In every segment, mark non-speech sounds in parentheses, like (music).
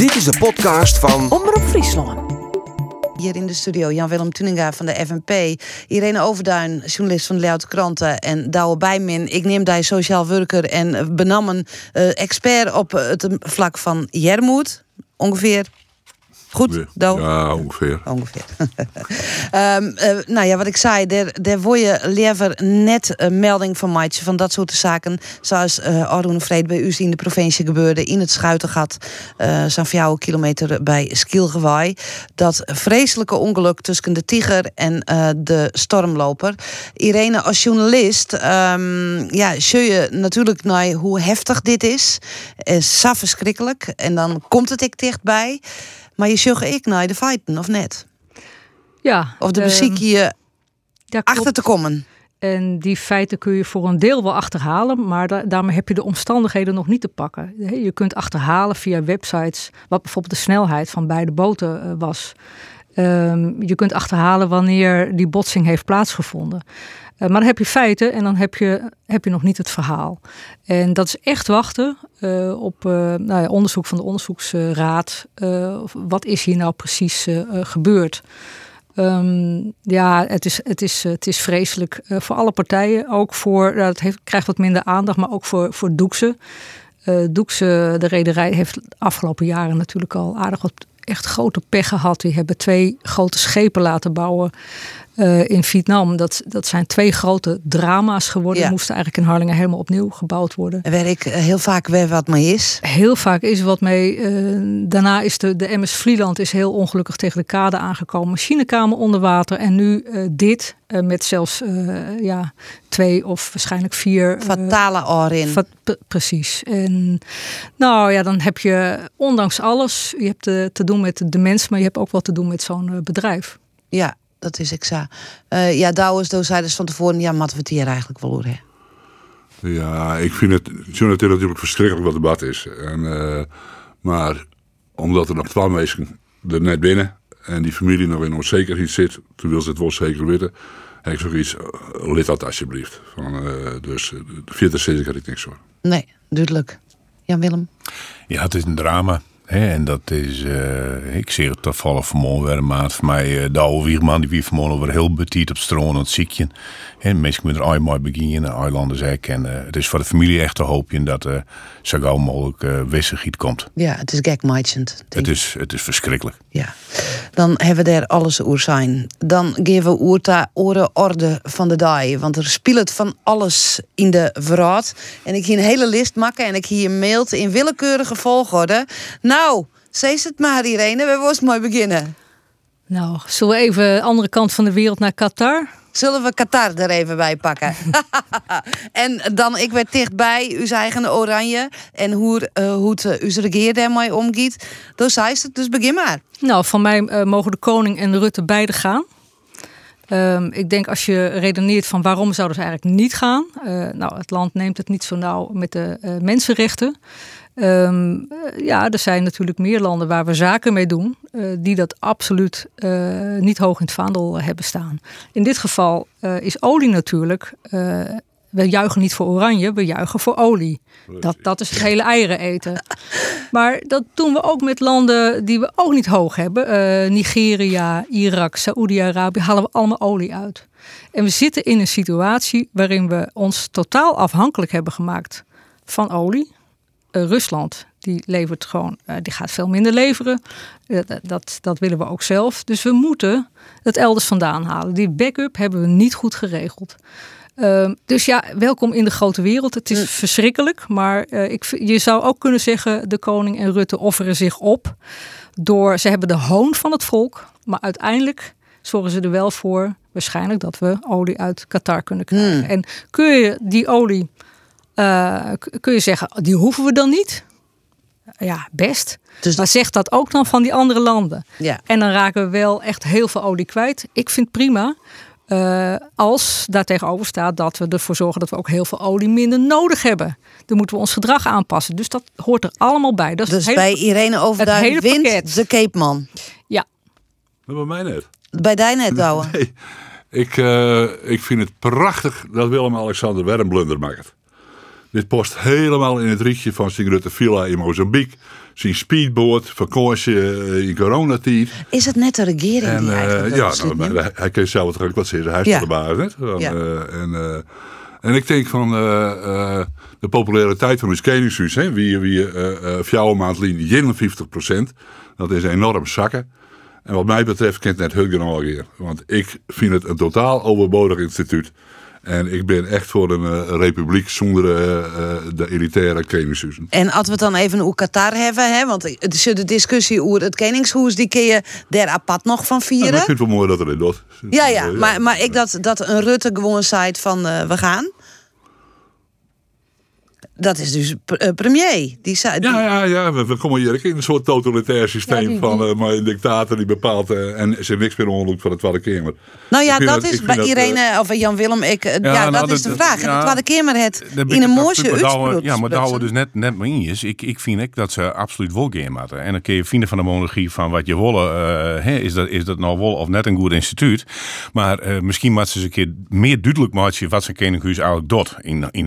Dit is de podcast van Omroep Friesland. Hier in de studio Jan-Willem Tuninga van de FNP. Irene Overduin, journalist van de Leeuwarden Kranten. En Douwe Bijmin, ik neem daar sociaal werker en benammen eh, expert op het vlak van Jermoed. Ongeveer Goed? Ja, ongeveer. (laughs) Ongeveer. (laughs) Ehm, eh, nou ja, wat ik zei, daar, word je liever net een melding van maatje van dat soort zaken. Zoals uh, Arun bij u in de provincie gebeurde in het Schuitengat. Uh, zo'n jouw kilometer bij Skielgewaai. Dat vreselijke ongeluk tussen de Tiger en de Stormloper. Irene, als journalist, um, ja, zul je natuurlijk naar hoe heftig dit is. Is verschrikkelijk. En dan komt het ik dichtbij. Maar je zult ik naar de feiten, of net? Ja. Of de muziek ehm, je achter te komen. En die feiten kun je voor een deel wel achterhalen, maar daarmee heb je de omstandigheden nog niet te pakken. Je kunt achterhalen via websites wat bijvoorbeeld de snelheid van beide boten eh, was. Ehm, je kunt achterhalen wanneer die botsing heeft plaatsgevonden. Eh, maar dan heb je feiten en dan heb je, heb je nog niet het verhaal. En dat is echt wachten uh, op uh, nou ja, onderzoek van de onderzoeksraad. wat is hier nou precies gebeurd? Um, ja, het is, het is, het is vreselijk voor alle partijen. Ook voor, nou, het heeft, krijgt wat minder aandacht, maar ook voor, voor Doekse. Doekse, de rederij, heeft de afgelopen jaren natuurlijk al aardig wat echt grote pech gehad. Die hebben twee grote schepen laten bouwen uh, in Vietnam. Dat, dat zijn twee grote drama's geworden. Ja. Moesten eigenlijk in Harlingen helemaal opnieuw gebouwd worden. Er werk eh, heel vaak weer wat mee is. Heel vaak is wat mee. Uh, daarna is de, de MS Vlieland is heel ongelukkig tegen de kade aangekomen. Machinekamer onder water. En nu dit. met zelfs ja, twee of waarschijnlijk vier. Fatale oren. precies. En nou ja, dan heb je ondanks alles. Je hebt te, te doen met de mens. Maar je hebt ook wat te doen met zo'n bedrijf. Ja, dat is exact. Uh, ja, Douwes, zei dus van tevoren, ja, wat we het hier eigenlijk wel horen. Ja, ik vind het, het natuurlijk verschrikkelijk wat debat is. En, uh, maar omdat er nog twaalf mensen er net binnen en die familie nog in onzekerheid zit, toen wil ze het wel zeker weten. Heb ik zoiets, uh, lid dat alsjeblieft. Van, uh, dus de vierde zeker ik niks hoor. Nee, duidelijk. Jan-Willem? Ja, het is een drama en dat is, uh, ik zie het toevallig vanmorgen weer een maand voor mij. Uh, de oude Wierman, die wie vanmorgen weer heel betiet op stroom het ziekje. En mensen met er mooi beginnen, eilanders ook. En uh, het is voor de familie echt een hoopje dat er zo gauw mogelijk uh, wisselgiet komt. Ja, het is gekmakend. Het is, het is verschrikkelijk. Ja, dan hebben we daar alles oer zijn. Dan geven we oerta ore orde van de dag. Want er speelt van alles in de verraad. En ik hier een hele list maken en ik hier mailt in willekeurige volgorde. Nou, zeg het maar Irene, we was mooi beginnen. Nou, zullen we even de andere kant van de wereld naar Qatar? Zullen we Qatar er even bij pakken? (laughs) en dan, ik werd dichtbij, uw eigen oranje. En hoe, uh, hoe het uh, uw regeer daarmee omgaat. Dus zei het, dus begin maar. Nou, van mij uh, mogen de koning en de Rutte beide gaan. Um, ik denk als je redeneert van waarom zouden ze eigenlijk niet gaan. nou, het land neemt het niet zo nauw met de mensenrechten. Um, ja, er zijn natuurlijk meer landen waar we zaken mee doen, uh, die dat absoluut uh, niet hoog in het vaandel hebben staan. In dit geval uh, is olie natuurlijk. we juichen niet voor oranje, we juichen voor olie. Dat, dat is het hele eieren eten. Maar dat doen we ook met landen die we ook niet hoog hebben. Nigeria, Irak, Saoedi-Arabië halen we allemaal olie uit. En we zitten in een situatie waarin we ons totaal afhankelijk hebben gemaakt van olie uh, Rusland, die levert gewoon, uh, die gaat veel minder leveren. Uh, dat, dat willen we ook zelf. Dus we moeten het elders vandaan halen. Die backup hebben we niet goed geregeld. Ehm, dus ja, welkom in de grote wereld. Het is verschrikkelijk, maar ik, je zou ook kunnen zeggen: de koning en Rutte offeren zich op. Door, ze hebben de hoon van het volk, maar uiteindelijk zorgen ze er wel voor, waarschijnlijk, dat we olie uit Qatar kunnen krijgen. Hmm. En kun je die olie uh, kun je zeggen, die hoeven we dan niet? Ja, best. Dus maar zeg dat ook dan van die andere landen. Ja. En dan raken we wel echt heel veel olie kwijt. Ik vind prima. Uh, als daar tegenover staat dat we ervoor zorgen dat we ook heel veel olie minder nodig hebben. Dan moeten we ons gedrag aanpassen. Dus dat hoort er allemaal bij. Dat is dus hele, bij Irene Overduin wint pakket. de Cape Ja. Dat bij mij net. Bij jij net, Douwe. Nee. Ik, uh, ik vind het prachtig dat Willem-Alexander weer een blunder maakt. Dit past helemaal in het rietje van zijn Rutte Villa in Mozambique. Zijn speedboot, vakantie eh, in coronatijd. Is het net de regering En die eh, eigenlijk ja, nou, hij, hij kan zelf ook wat zeggen. Hij is Ja. de baas. Ja. eh, en, en ik denk van de populariteit van het Koningshuis. Hè, wie wie uh, maand lien 51% Dat is enorm zakken. En wat mij betreft kent net heel genoeg weer. Want ik vind het een totaal overbodig instituut. En ik ben echt voor een eh, republiek zonder eh, eh, de elitaire koningshuizen. En als we het dan even over Qatar hebben, hè, want de discussie over het Koningshuis, die kun je daar apart nog van En vieren. ik vind het wel mooi dat er dit doet. Ja, ja, maar, maar ik dat, dat een Rutte gewoon zei van we gaan. Dat is dus eh, premier. Die zei, Ja, ja, ja. We, we komen hier in een soort totalitair systeem Ja, die- van eh, maar een dictator die bepaalt eh, en ze niks meer onloop van de Tweede Kamer. Nou ja, Ik dat dat- is ik bij Irene of Jan Willem. Ik, ja, nou, dat dat- is de vraag. En ja. de Tweede Kamer het in ik een mooie uitspraak. Ja, maar daar we dus net, net mee eens. Ik, ik vind ook dat ze absoluut wel gaan moeten. En dan kun je vinden van de monarchie van wat je willen. is, dat, is dat nou wel of net een goed instituut. Maar misschien moet ze eens een keer meer duidelijk maken wat zijn koninghuis eigenlijk doet. In, in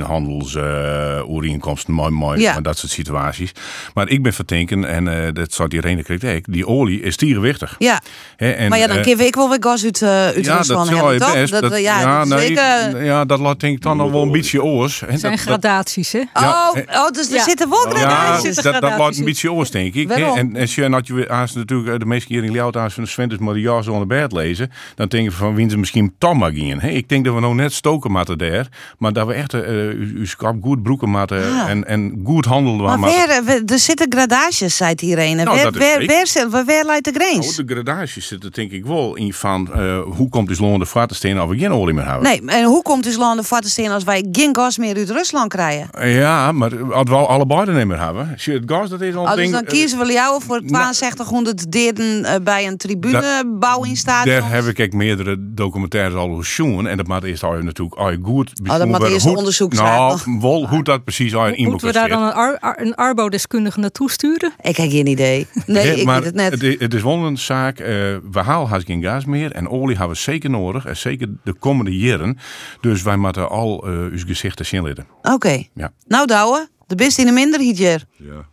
handelsovereenkomsten, mooi, mooi. Ja. Dat soort situaties. Maar ik ben verdenken, en eh, dat zou Irene kritiek, die olie is stierenwichtig. Ja, Hè, en, maar ja, dan geef ik wel weer gas uit, eh uit ja, Rusland dat zal hebben, je toch? best. Dat, Dat- ja, dat nee, zeker- ja, dat laat denk ik dan nog wel een beetje oors. Zijn dat- dat- gradaties, hè? Ja, Oh, oh, dus er ja. zitten wel Ja, gradaties. zitten dat, wordt een beetje oors, denk ik. Waarom? En als je, had je als natuurlijk de meeste keer in Ljout aan van Sventus maar de jas onder bed lezen, dan denk je van wie ze misschien Tom maar gingen. hè. Ik denk dat we nou net stoken moeten daar, maar dat we echt eh uw goed broeken moeten Ah. en, en goed handelen Maar moeten. waar, eh, we- er zitten gradaties, zei Irene. Nou, waar, waar, waar, waar, waar lijkt de grens? Oh, de gradaties zitten denk ik wel in van eh, hoe komt dus loon de vaartensteen als we geen olie meer hebben. Nee, en hoe komt dus te staan als wij geen gas meer uit Rusland krijgen? Ja, maar als we al allebei er niet meer hebben. Het gas, dat is al Oh, een dus ding. dan kiezen we jou voor nou, 6200 deden eh, bij een tribunebouw in stadion. Daar heb ik ook meerdere documentaires al gezien. En dat moet eerst al natuurlijk al goed Oh, dat moet eerst onderzoek Nou, wel hoe dat precies Moeten we daar dan een, ar, ar- een arbodeskundige naartoe sturen? Ik heb geen idee. Nee, ik maar weet het net. Het, is- het is wel een zaak. eh, we halen haast geen gas meer. En olie hebben we zeker nodig. En zeker de komende jaren. Dus wij moeten al eh uw gezichten zien litten. Oké. Ja. Nou, Douwe, de best in de minderheid hier. Ja.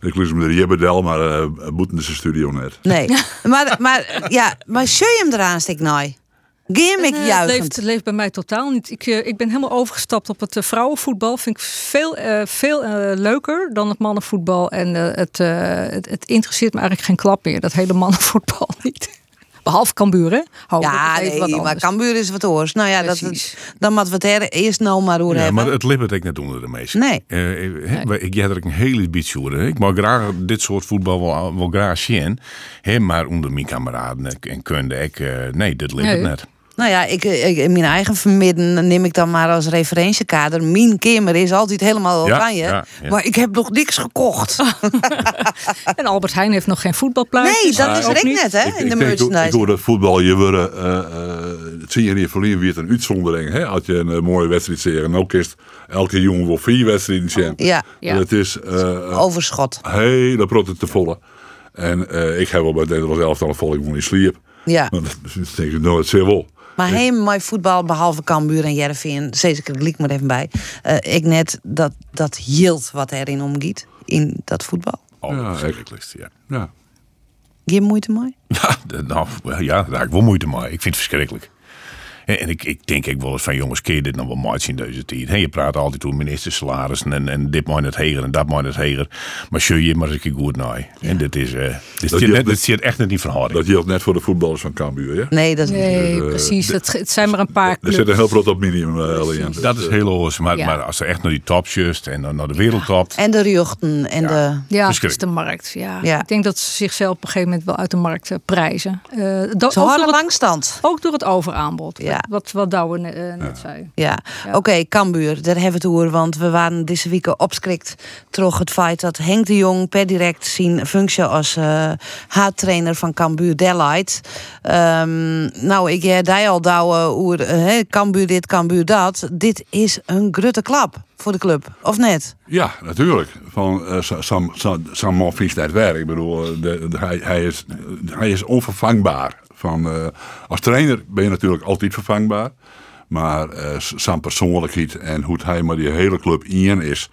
Ik lust me de Jebbedel, maar uh, boeten de studio net. Nee. (laughs) maar, maar, ja, maar zul je hem eraan stik nou? Ik Nee, het, juichend. leeft, het leeft bij mij totaal niet. Ik, eh, ik ben helemaal overgestapt op het eh, vrouwenvoetbal. Vind ik veel, eh, veel leuker dan het mannenvoetbal. En eh, het, eh, het, het interesseert me eigenlijk geen klap meer, dat hele (laughs) mannenvoetbal niet. Behalve Cambuur, hè? Hou Ja, dat wat nee, maar. Cambuur is wat oors. Nou ja, dat, Precies. dan moeten we het er eerst nou maar over Ja, hebben. maar het lippert ik net onder de meesten. Nee. Hè, maar Ik jij er een hele beetje over. hè. Ik mag graag dit soort voetbal wel, wel graag zien. Hè, maar onder mijn kameraden en- kunde ik, eh, nee, dit lippert Nee. net. Nou ja, ik, ik, in mijn eigen vermidden neem ik dan maar als referentiekader. Mijn kamer is altijd helemaal Ja, oranje. ja, ja. Maar ik heb nog niks gekocht. (laughs) En Albert Heijn heeft nog geen voetbalplaatjes. Nee, dat is er niet. net, hè, Ik, in de merchandise. Ik hoor dat voetbal, je worden, eh, eh, het zie je niet verliezen, wie het een uitzondering. Hè? Als je een eh, mooie wedstrijd zegt. En ook is elke jongen wel vier wedstrijden zien. Ja, Ja. Het is eh overschot. hele protten te volle. En eh, ik heb wel bij Nederland zelf al volk in sliep. Ja. Want dat dat denk ik nooit zeer wel. Maar helemaal mooi voetbal, behalve Cambuur en Jereveen. Zeker, ik maar even bij. Eh, ik net dat, dat hield wat erin omgiet. In dat voetbal. Oh, Ja, ja, ja. Ja. Geen moeite mooi? (laughs) Ja, nou, ja, daar heb ik wel moeite mee. Ik vind het verschrikkelijk. En ik, ik denk ik wel eens van jongens, kun je dit nog wel mooi zien deze tijd? Hè, je praat altijd over ministersalarissen en, en dit mooi het heger en dat mooi het heger. Maar zul je maar eens een keer goed naar. En dit is, eh dit Dat zit je- net- dit zit echt net niet verhouding. Dat geldt net voor de voetballers van Cambuur. Ja? Nee, dat is Nee, Dus, eh, precies. Het, het zijn maar een paar Er clubs. zit een heel groot op minimum. eh. Dat is heel los. Maar, Ja. maar als ze echt naar die top just en dan naar de wereldtop. En de ruchten en de... Ja, is de markt. Ja. Ja. Ik denk dat ze zichzelf op een gegeven moment wel uit de markt prijzen. Eh, do- Ze ook, door houden het, langstand. ook door het overaanbod. Ja. Wat, wat Douwe eh, net zei. Ja, Ja. oké, Cambuur, daar hebben we het over. Want we waren deze week opschrikt door het feit dat Henk de Jong per direct zijn functie als eh haattrainer van Cambuur Delight. Ehm, nou, ik heb die al douwen over eh, Cambuur dit, Cambuur dat. Dit is een grutte klap voor de club, of net? Ja, natuurlijk. Van eh, Sa- Sam, Sam, Sam man vies net werk. Ik bedoel, eh, de, de- hij, hij, is, hij is onvervangbaar. Van, eh, als trainer ben je natuurlijk altijd vervangbaar. Maar eh, z- zijn persoonlijkheid en hoe hij met die hele club in is.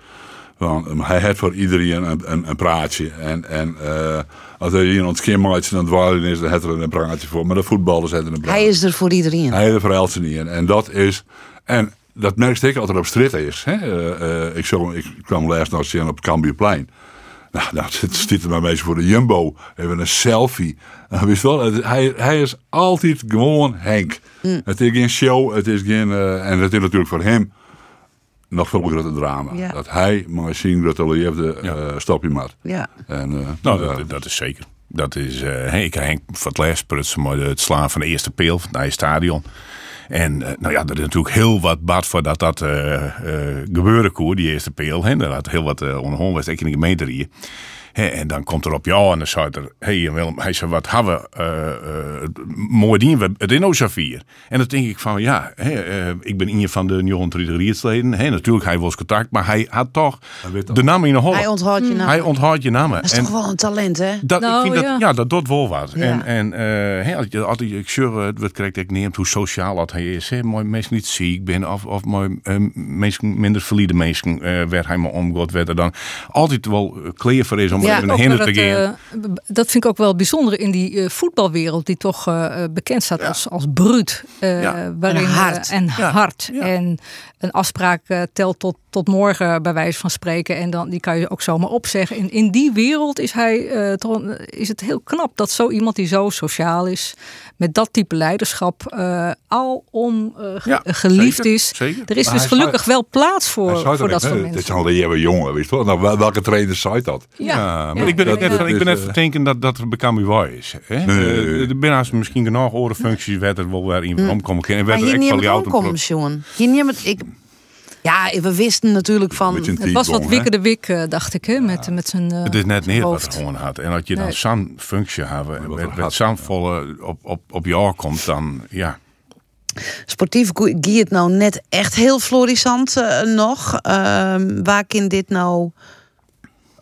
Want um, hij heeft voor iedereen een, een, een praatje. En, en eh, als er iemand skimmaatje aan het dwalen is, dan heeft er een praatje voor. Maar de voetballers hebben een praatje. Hij is er voor iedereen. Hij heeft er voor in. En dat is. En dat merk ik altijd op straat is. Hè? Eh, eh, ik, zo, ik kwam laatst nog zien op het Cambuurplein. Nou, dan zit zit er maar mensen voor de Jumbo. Even een selfie. Nou, wist je wel, het- hij, hij is altijd gewoon Henk. Het is geen show. Het is geen, eh, en het is natuurlijk voor hem nog veel groter drama. Ja. Dat hij maar zien dat hij liefde eh stapje maakt. Ja. En, eh, Nou, ja, dat, dat is zeker. Dat is, eh hey, ik heb Henk voor het laatst prutsen met het slaan van de eerste peel van het nieuwe stadion. En eh, nou ja, er is natuurlijk heel wat bad voordat dat eh eh gebeuren kon, die eerste peel. Hè. Er had heel wat uh, ik in de gemeente hier. En dan komt er op jou en dan zei er, hey Willem, hij zei, wat hebben we, eh, eh, mooi ding, we het in Xavier. En dan denk ik van, ja, hè, eh, ik ben een van de Johan Rietsleden. Hè, natuurlijk, hij was contact, maar hij had toch de naam in de hol. Hij onthoudt je naam. Hij onthoudt je namen. Dat is toch wel een talent, hè? Dat, Nou, ik vind ja. dat, ja, dat doet wel wat. Ja. En, en eh, hè, als je altijd, ik sure, het wordt correct, ik neemt hoe sociaal dat hij is. Hè. Mooi mensen niet ziek ben of, of mooi mensen, minder verliede mensen, werd hij maar omgod, werd er dan altijd wel kleer voor is om Ja, even dat, eh, dat vind ik ook wel bijzonder in die eh, voetbalwereld, die toch eh, bekend staat als, als bruut. eh, Ja. waarin, En hard. en Ja. hard. Ja. En een afspraak eh, telt tot, tot morgen, bij wijze van spreken. En dan, die kan je ook zomaar opzeggen. In, in die wereld is, hij, eh, toch, is het heel knap dat zo iemand die zo sociaal is, met dat type leiderschap, eh alom eh, ge- Ja, geliefd zeker, is. zeker. Er is Maar dus gelukkig wel plaats voor, voor dat soort hè. Het mensen. is al een hele jongen, weet je wel. Nou, wel- welke trainer zei dat? Ja, maar ik ben, dat- net, dat ik ben eh, verdenken dat, dat er bekend waar is. Hè? Nee. Eh, er misschien genoeg andere functies waar er wel weer in omkomen kunnen. En Maar werd er echt van die omkomen, Sjoen. Hier het... Ik... Ja, we wisten natuurlijk van... Het was wat? Wikke de Wik, eh, dacht ik, hè, met, met zijn eh, Het is net neer wat gewoon had. En als je dan Nee. zo'n functie hebben, met, met zo'n volle op, op, op jou komt, dan ja. Sportief gie het nou net echt heel florissant eh, nog. Ehm, waar kan dit nou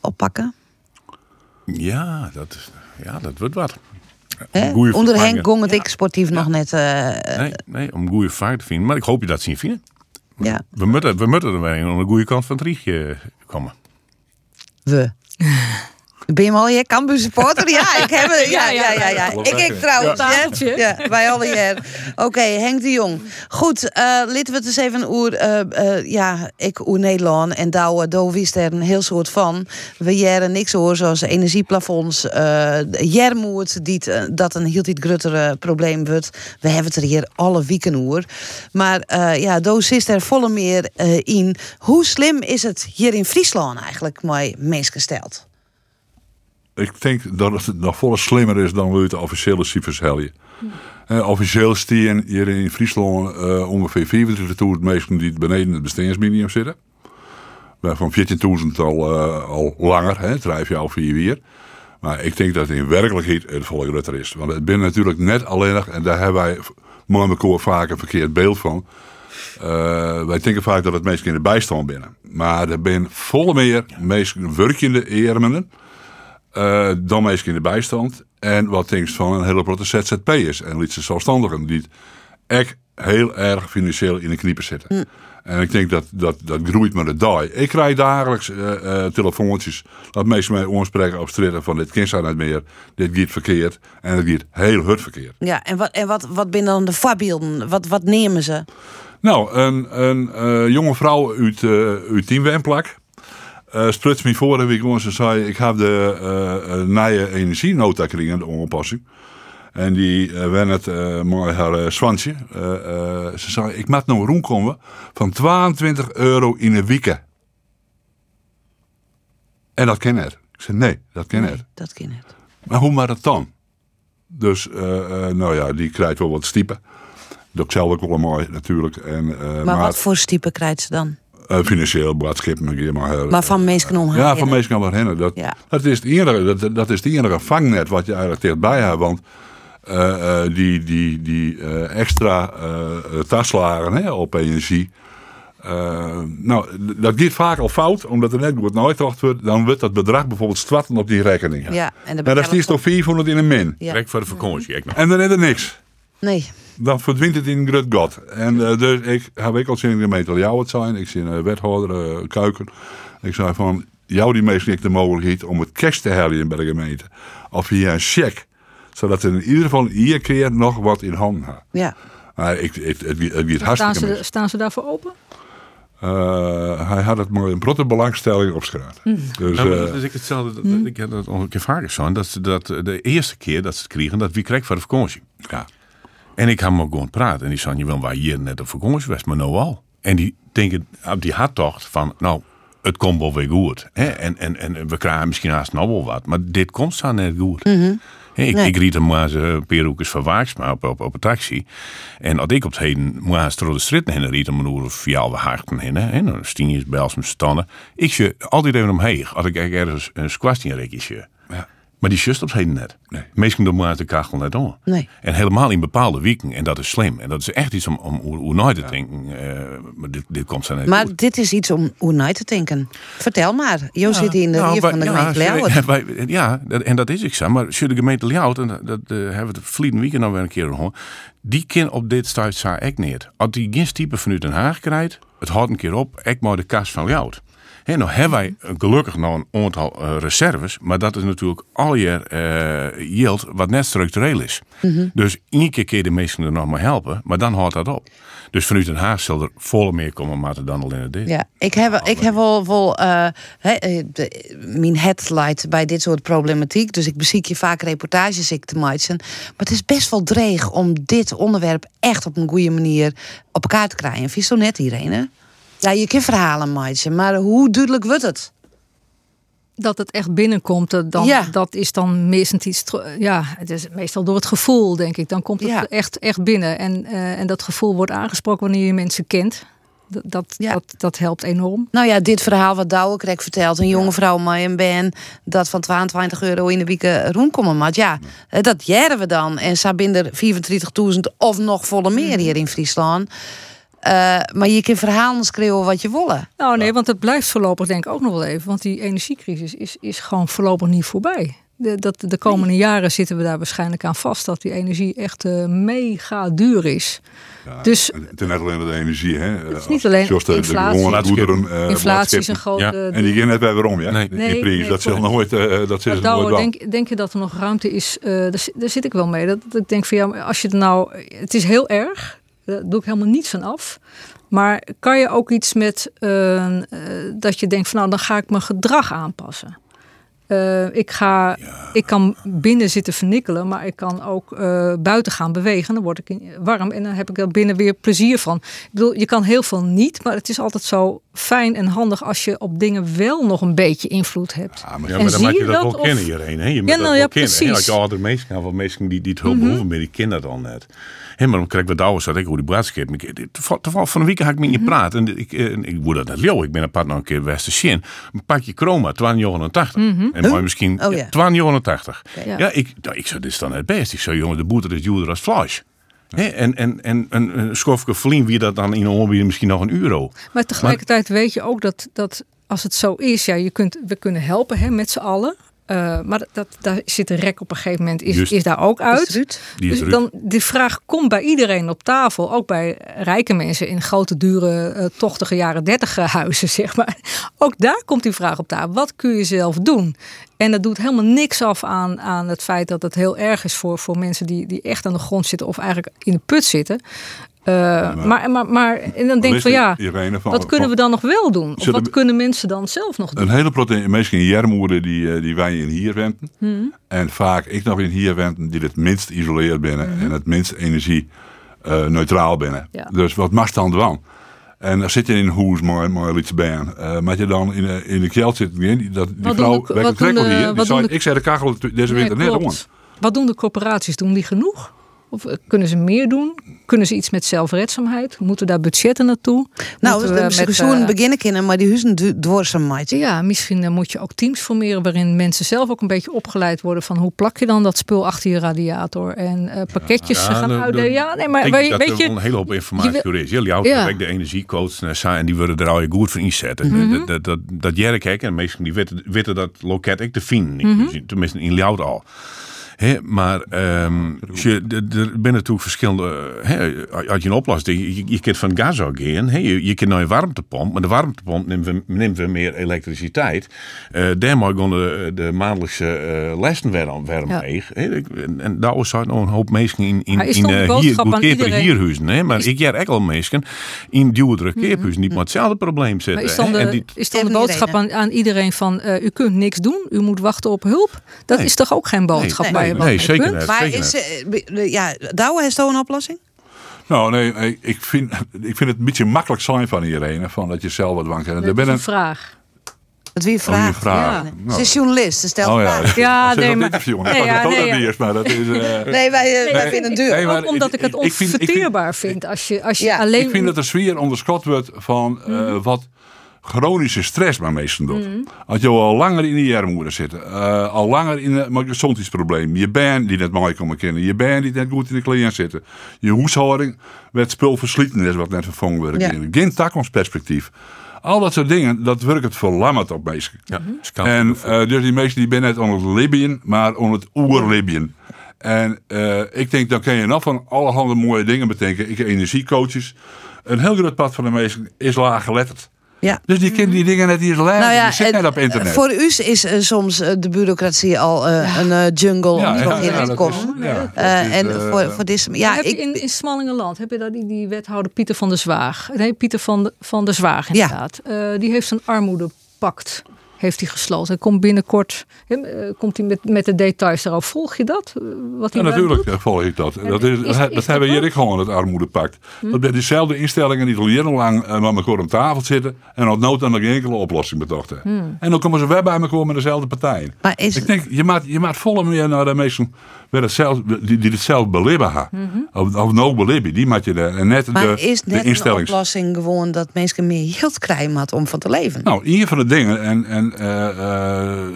oppakken? Ja, dat, is- ja, dat wordt wat. Onder. Henk gong het ik sportief nog net. eh, Nee, nee, om een goede vaart te vinden. Maar ik hoop je dat zien vinden. Ja, We moeten, we moeten er weer aan de goede kant van het rietje komen. we. (laughs) Ben je al je Cambuur supporter? Ja, ik heb het. (laughs) Ja, ja, ja. ja. Ik, ik trouwens. Ja. Ja, wij alle jaar. Oké, Henk de Jong. Goed, eh laten we het eens even oer, eh, eh, ja, ik oer Nederland en Douwe, Douwe wist er een heel soort van. We jaren niks hoor, zoals energieplafonds, eh jermoed, die het, eh, dat een heel iets grotere probleem wordt. We hebben het er hier alle weken oer. Maar eh, ja, Doos is er volle meer eh, in. Hoe slim is het hier in Friesland eigenlijk, mooi mensen gesteld? Ik denk dat het nog volle slimmer is dan we het officiële cijfers helden. Eh, officieel stien hier in Friesland eh, ongeveer 24.000 mensen die beneden het bestaansminimum zitten. Waarvan 14.000 al, eh, al langer, hè, drijf je al vier jaar. Maar ik denk dat het in werkelijkheid het groter is. Want het ben natuurlijk net alleen, en daar hebben wij elkaar vaak een verkeerd beeld van. Wij denken vaak dat het mensen in de bijstand binnen. Maar er zijn volle meer mensen werkende eermenen eh, dan mensen in de bijstand. En wat denk van een hele grote ZZP'ers en lietse zelfstandigen die echt heel erg financieel in de kniepen zitten. En ik denk dat dat, dat groeit met de dag. Ik krijg dagelijks eh, eh, telefoontjes dat mensen mij aanspreken op straat van dit kind zijn niet meer, dit gaat verkeerd en het gaat heel hard verkeerd. Ja, en wat, en wat, wat binnen dan de voorbeelden? Wat, wat nemen ze? Nou, een, een jonge vrouw uit, uh, uit Tienwemplak. Uh, spruts me vorige week gewoon. Ze zei: Ik heb de uh, nieuwe energienota gekregen, de onpassing. En die uh, uh, met haar zwantje. ze zei: Ik moet nou rondkomen van 22 euro in een week. En dat ken het. Ik zei: Nee, dat ken Nee, het. dat ken het. Maar hoe maar dat dan? Dus, nou ja, die krijgt wel wat stiepen. Dat zelf ook wel mooi natuurlijk. En, maar, maar wat voor stiepen krijgt ze dan? Uh, financieel boodschap, maar, maar van mensen om Ja, van mensen om hen. Dat, ja. dat, is het enige, dat, dat is het enige vangnet wat je eigenlijk dichtbij hebt. Want uh, die, die, die extra taslagen hè, op energie. nou, dat gaat vaak al fout, omdat er net goed nooit wordt. Dan wordt dat bedrag bijvoorbeeld stwatten op die rekening. Ja, en nou, dat is toch 400 in een min. Ja. Direct voor de vakantie. En dan is er niks. Nee. dan verdwijnt het in grut god. En eh, dus ik heb ik al zin in de gemeente Ljouwert zijn. Ik zie een wethouder, uh, Kuiken. Ik zei van, jou die meest niet de mogelijkheid om het cash te halen bij de gemeente. Of via een cheque. Zodat er in ieder geval iedere keer nog wat in handen gaat. Ja. Maar ik, ik, het, het, het, het Staan hartstikke ze, staan ze daarvoor open? Eh, hij had het maar een grote belangstelling opgeschreven. Dus, Ja, maar eh, dat is ik hetzelfde. dat- Ik heb dat al een keer vaker zo. Dat, dat de eerste keer dat ze het kregen, dat wie kreeg voor de vakantie. ja. En ik had hem ook gewoon praten. En die zei, je wil waar hier net op vakantie geweest, maar nou al. En die denken op die harttocht van, nou, het komt wel weer goed. Hè? En, en, en we krijgen misschien haast nog wel wat. Maar dit komt zo net goed. Hè, Ik, Nee. ik riet hem maar hoekjes van Waaksma op, op, op een taxi. En als ik op het heden maar eens door de straat heen riet, hem een uur of halve harten heen. En dan stien je bij me stannen. Ik zie altijd even omheen. Als ik ergens een squast in rekje. Ja. Maar die just op heden net. Nee. Meestal doen maar de kachel net om. Nee. En helemaal in bepaalde weken. En dat is slim. En dat is echt iets om, om hoe, hoe nooit te denken. eh, maar dit, dit komt zo net Maar goed. dit is iets om hoe nooit te denken. Vertel maar. Jo zit in de Nou, hier van de ja, gemeente (laughs) wij- Ja, dat- en dat is ik zo. Maar je de gemeente Ljouwert, en dat eh, hebben we het verleden weekend nog weer een keer gehoord. Die kan op dit stuit zo echt niet. Als die geen type vanuit Den Haag krijgt, het houdt een keer op, ik maar de kast van Ljouwert. En nou hebben wij gelukkig nog een aantal eh, reserves, maar dat is natuurlijk al je eh yield wat net structureel is. Mhm. Dus één keer kun je de mensen er nog maar helpen, maar dan houdt dat op. Dus vanuit Den Haag zal er volle meer komen, maar dan alleen het dit. Ja, ik heb, ik heb wel, wel eh, de- mijn headlight bij dit soort problematiek. Dus ik beziek je vaak reportages ik te maken. Maar het is best wel dreig om dit onderwerp echt op een goede manier op elkaar te krijgen. Vind je zo net, Irene? Ja, je kunt verhalen maken, maar hoe duidelijk wordt het? Dat het echt binnenkomt, dat, dan, Ja. dat is dan meestal iets. Ja, het is meestal door het gevoel, denk ik. Dan komt het Ja. echt, echt binnen. En, eh, en dat gevoel wordt aangesproken wanneer je mensen kent. Dat, dat, Ja. dat, dat helpt enorm. Nou ja, dit verhaal wat Douwe kreeg verteld. Een jonge vrouw met een ben dat van 22 euro in de week rondkomen moet. Ja, eh, dat jaren we dan. En zo binnen 24.000 of nog volle meer hier in Friesland. Eh, maar je kunt verhalen schreeuwen wat je wil. Nou nee, want het blijft voorlopig denk ik ook nog wel even. Want die energiecrisis is, is gewoon voorlopig niet voorbij. De, dat, de komende jaren zitten we daar waarschijnlijk aan vast. Dat die energie echt eh, mega duur is. Ja, Dus- Het is net alleen de energie, hè? Het is niet alleen inflatie. goederen, eh, Inflatie is een grote... Ja. En die gaan net weer weer om, ja? Nee. Die Nee, prijs, nee, dat zullen nooit, dat ze Douwe, nooit denk, denk je dat er nog ruimte is? eh, daar, daar zit ik wel mee. Dat, dat ik denk van ja, als je het nou. Het is heel erg. Daar doe ik helemaal niets van af. Maar kan je ook iets met eh, eh, dat je denkt van nou, dan ga ik mijn gedrag aanpassen. Eh, ik, ga, ik kan binnen zitten vernikkelen, maar ik kan ook buiten gaan bewegen. Dan word ik warm en dan heb ik er binnen weer plezier van. Ik bedoel, je kan heel veel niet, maar het is altijd zo fijn en handig als je op dingen wel nog een beetje invloed hebt. Ja, maar Ja, En maar dan zie moet je je dat, dat wel of- kennen hierheen. Hè? Je moet Ja, dat nou wel ja, kennen. hè. precies. Als je oudere mensen gaan, van mensen die, die het hulp behoeven, maar die kennen dat al net. Hé, maar dan krijg ik wat ouder, zat ik hoe die braadskip. Toevallig van een week had ik met je praat. En ik, eh, ik moet dat net leeuw. Ik ben een paar nog een keer Westen Shin. Een pakje chroma, 289. En mooi misschien Oh, ja. ja. 289. Ja. Ja, ik, nou, ik zei, dit is dan het best. Ik zei, jongen, de boete is duurder als vlees. Hè, en, en, en een, een schofje verlien wie dat dan in een aanbieden misschien nog een euro. Maar tegelijkertijd weet je ook dat, dat als het zo is, ja, je kunt, we kunnen helpen hè, met z'n allen. Eh, maar dat, daar zit een rek op een gegeven moment, is, is daar ook uit. Is Ruud? Die is dus dan, die vraag komt bij iedereen op tafel. Ook bij rijke mensen in grote, dure, eh, tochtige jaren dertig huizen, (laughs) zeg maar. Ook daar komt die vraag op tafel. Wat kun je zelf doen? En dat doet helemaal niks af aan, aan het feit dat het heel erg is voor, voor mensen die, die echt aan de grond zitten of eigenlijk in de put zitten. Eh, maar, maar, maar, en dan denk ik van ja, Irene, van, wat kunnen we dan nog wel doen? Of wat kunnen mensen dan zelf nog doen? Een hele proteïne, mensen in Jermoeden die, eh, die wij in hier wenten. Hmm. En vaak ik nog in hier wenten die het minst isoleerd binnen en het minst energie eh, neutraal binnen. Ja. Dus wat mag dan dan? En dan zit je in een hoes, mooi, mooi iets bij. Eh maar je dan in, de- in de kjeld zit, die, dat, die Wat vrouw werkt de- hier. Die zei, ik zei de kachel deze Nee, winter net om. Wat doen de corporaties? Doen die genoeg? Of eh, kunnen ze meer doen? Kunnen ze iets met zelfredzaamheid? Moeten daar budgetten naartoe? Nou, Moeten we met, eh, beginnen kunnen, maar die huizen du- dwarsen maken. Ja, misschien eh, moet je ook teams formeren waarin mensen zelf ook een beetje opgeleid worden van hoe plak je dan dat spul achter je radiator en eh, pakketjes Ja, gaan uitdelen. de- Ja, nee, maar Ik weet, dat weet er je, een hele hoop informatie je voor is. Jullie auto Ja. de energiecoach en die worden er al je goed van inzetten. Mhm. Dat, dat, dat, dat en meestal die weten, weten dat loket ik te vinden. Mhm. Tenminste in Ljout al. Hè, maar ehm, als je, er er zijn natuurlijk verschillende. Hè, als je een oplossing. Je, je kunt van gas ook gaan. Hè, je, je kunt naar een warmtepomp. Maar de warmtepomp neemt we, neemt we meer elektriciteit. Eh daarmee gaan de, de maandelijkse eh lessen weer, weer Ja. en, en daar zijn nog een hoop mensen in, in, Maar is in eh, hier, hierhuizen. Hè, maar Is- ik jar ook al mensen in duurdere keerhuizen die met hetzelfde probleem zitten. Maar is dan. En de, die- is dan de Tegen boodschap aan, aan iedereen van eh, u kunt niks doen, u moet wachten op hulp? Dat Nee. is toch ook geen boodschap Nee. Nee, wat nee, zeker niet. Maar zeker is, eh, ja, Douwe, heeft toch een oplossing? Nou, nee, nee, ik, vind, ik vind het een beetje makkelijk zijn van iedereen. Van dat je zelf wat. Er Dat ben is een een vraag. Dat wie Oh, vraag. Ja. Nou, Ze is journalist, ze stelt oh ja, vragen. Ja, Zeg nee, dat maar- interview. nee, Nee, ja, dat nee, ook ja. niet eerst, maar dat is... (laughs) eh, Nee, wij, eh, wij Nee, vinden het duur. Nee, maar ook omdat ik het ik- ik vind- ik vind- onverteerbaar vind. Als je, als je Ja, alleen... Ik vind dat de sfeer onderschat wordt van eh, Mhm. wat chronische stress bij mensen doet. Als je al langer in de armoede zit, eh, al langer in een gezondheidsprobleem, je band die net mooi komen kennen, je band die net goed in de kleren zitten, je huishouding werd spul verslieten is wat net vervangen werd. Ja. Geen toekomstperspectief. Al dat soort dingen, dat werkt het verlammend op mensen. Ja, Mhm. En eh, dus die mensen die ben net aan het Libiën, maar aan het oer-Libiën. En eh, ik denk, dan kan je nog van allerhande mooie dingen bedenken. Ik heb energiecoaches. Een heel groot pad van de mensen is laaggeletterd. Ja. Dus die kennen die dingen net eens leren. Nou ja, die zitten het- net op internet. voor u is eh, soms eh, de bureaucratie al eh, een eh, jungle Ja, om ja, in ja, te komen. Eh, en voor, voor deze, ja, heb ik, je in, in Smallingenland heb je daar die, die wethouder Pieter van der Zwaag. Nee, Pieter van de, van der Zwaag Ja. inderdaad. Eh, die heeft zijn armoedepact heeft hij gesloten. Hij komt binnenkort eh, komt hij met, met de details daarover. Volg je dat? Eh, Wat Ja, hij natuurlijk doet? volg ik dat. Dat, is, is- dat, is dat dat hebben hier ook gewoon, het armoedepact. Dat bij diezelfde instellingen die al jarenlang eh, met elkaar om tafel zitten. En op nood dan nog geen enkele oplossing bedachten. En dan komen ze weer bij elkaar met dezelfde partijen. maar is, Ik denk, je maakt, je maakt volle meer naar de mensen het zelf, die, die het zelf beleven hebben. Of, of no beleven, die maak je er. En net maar de, is de net een instellings. oplossing gewoon dat mensen meer geld krijgen had om van te leven? Nou, een van de dingen, en, en eh, eh,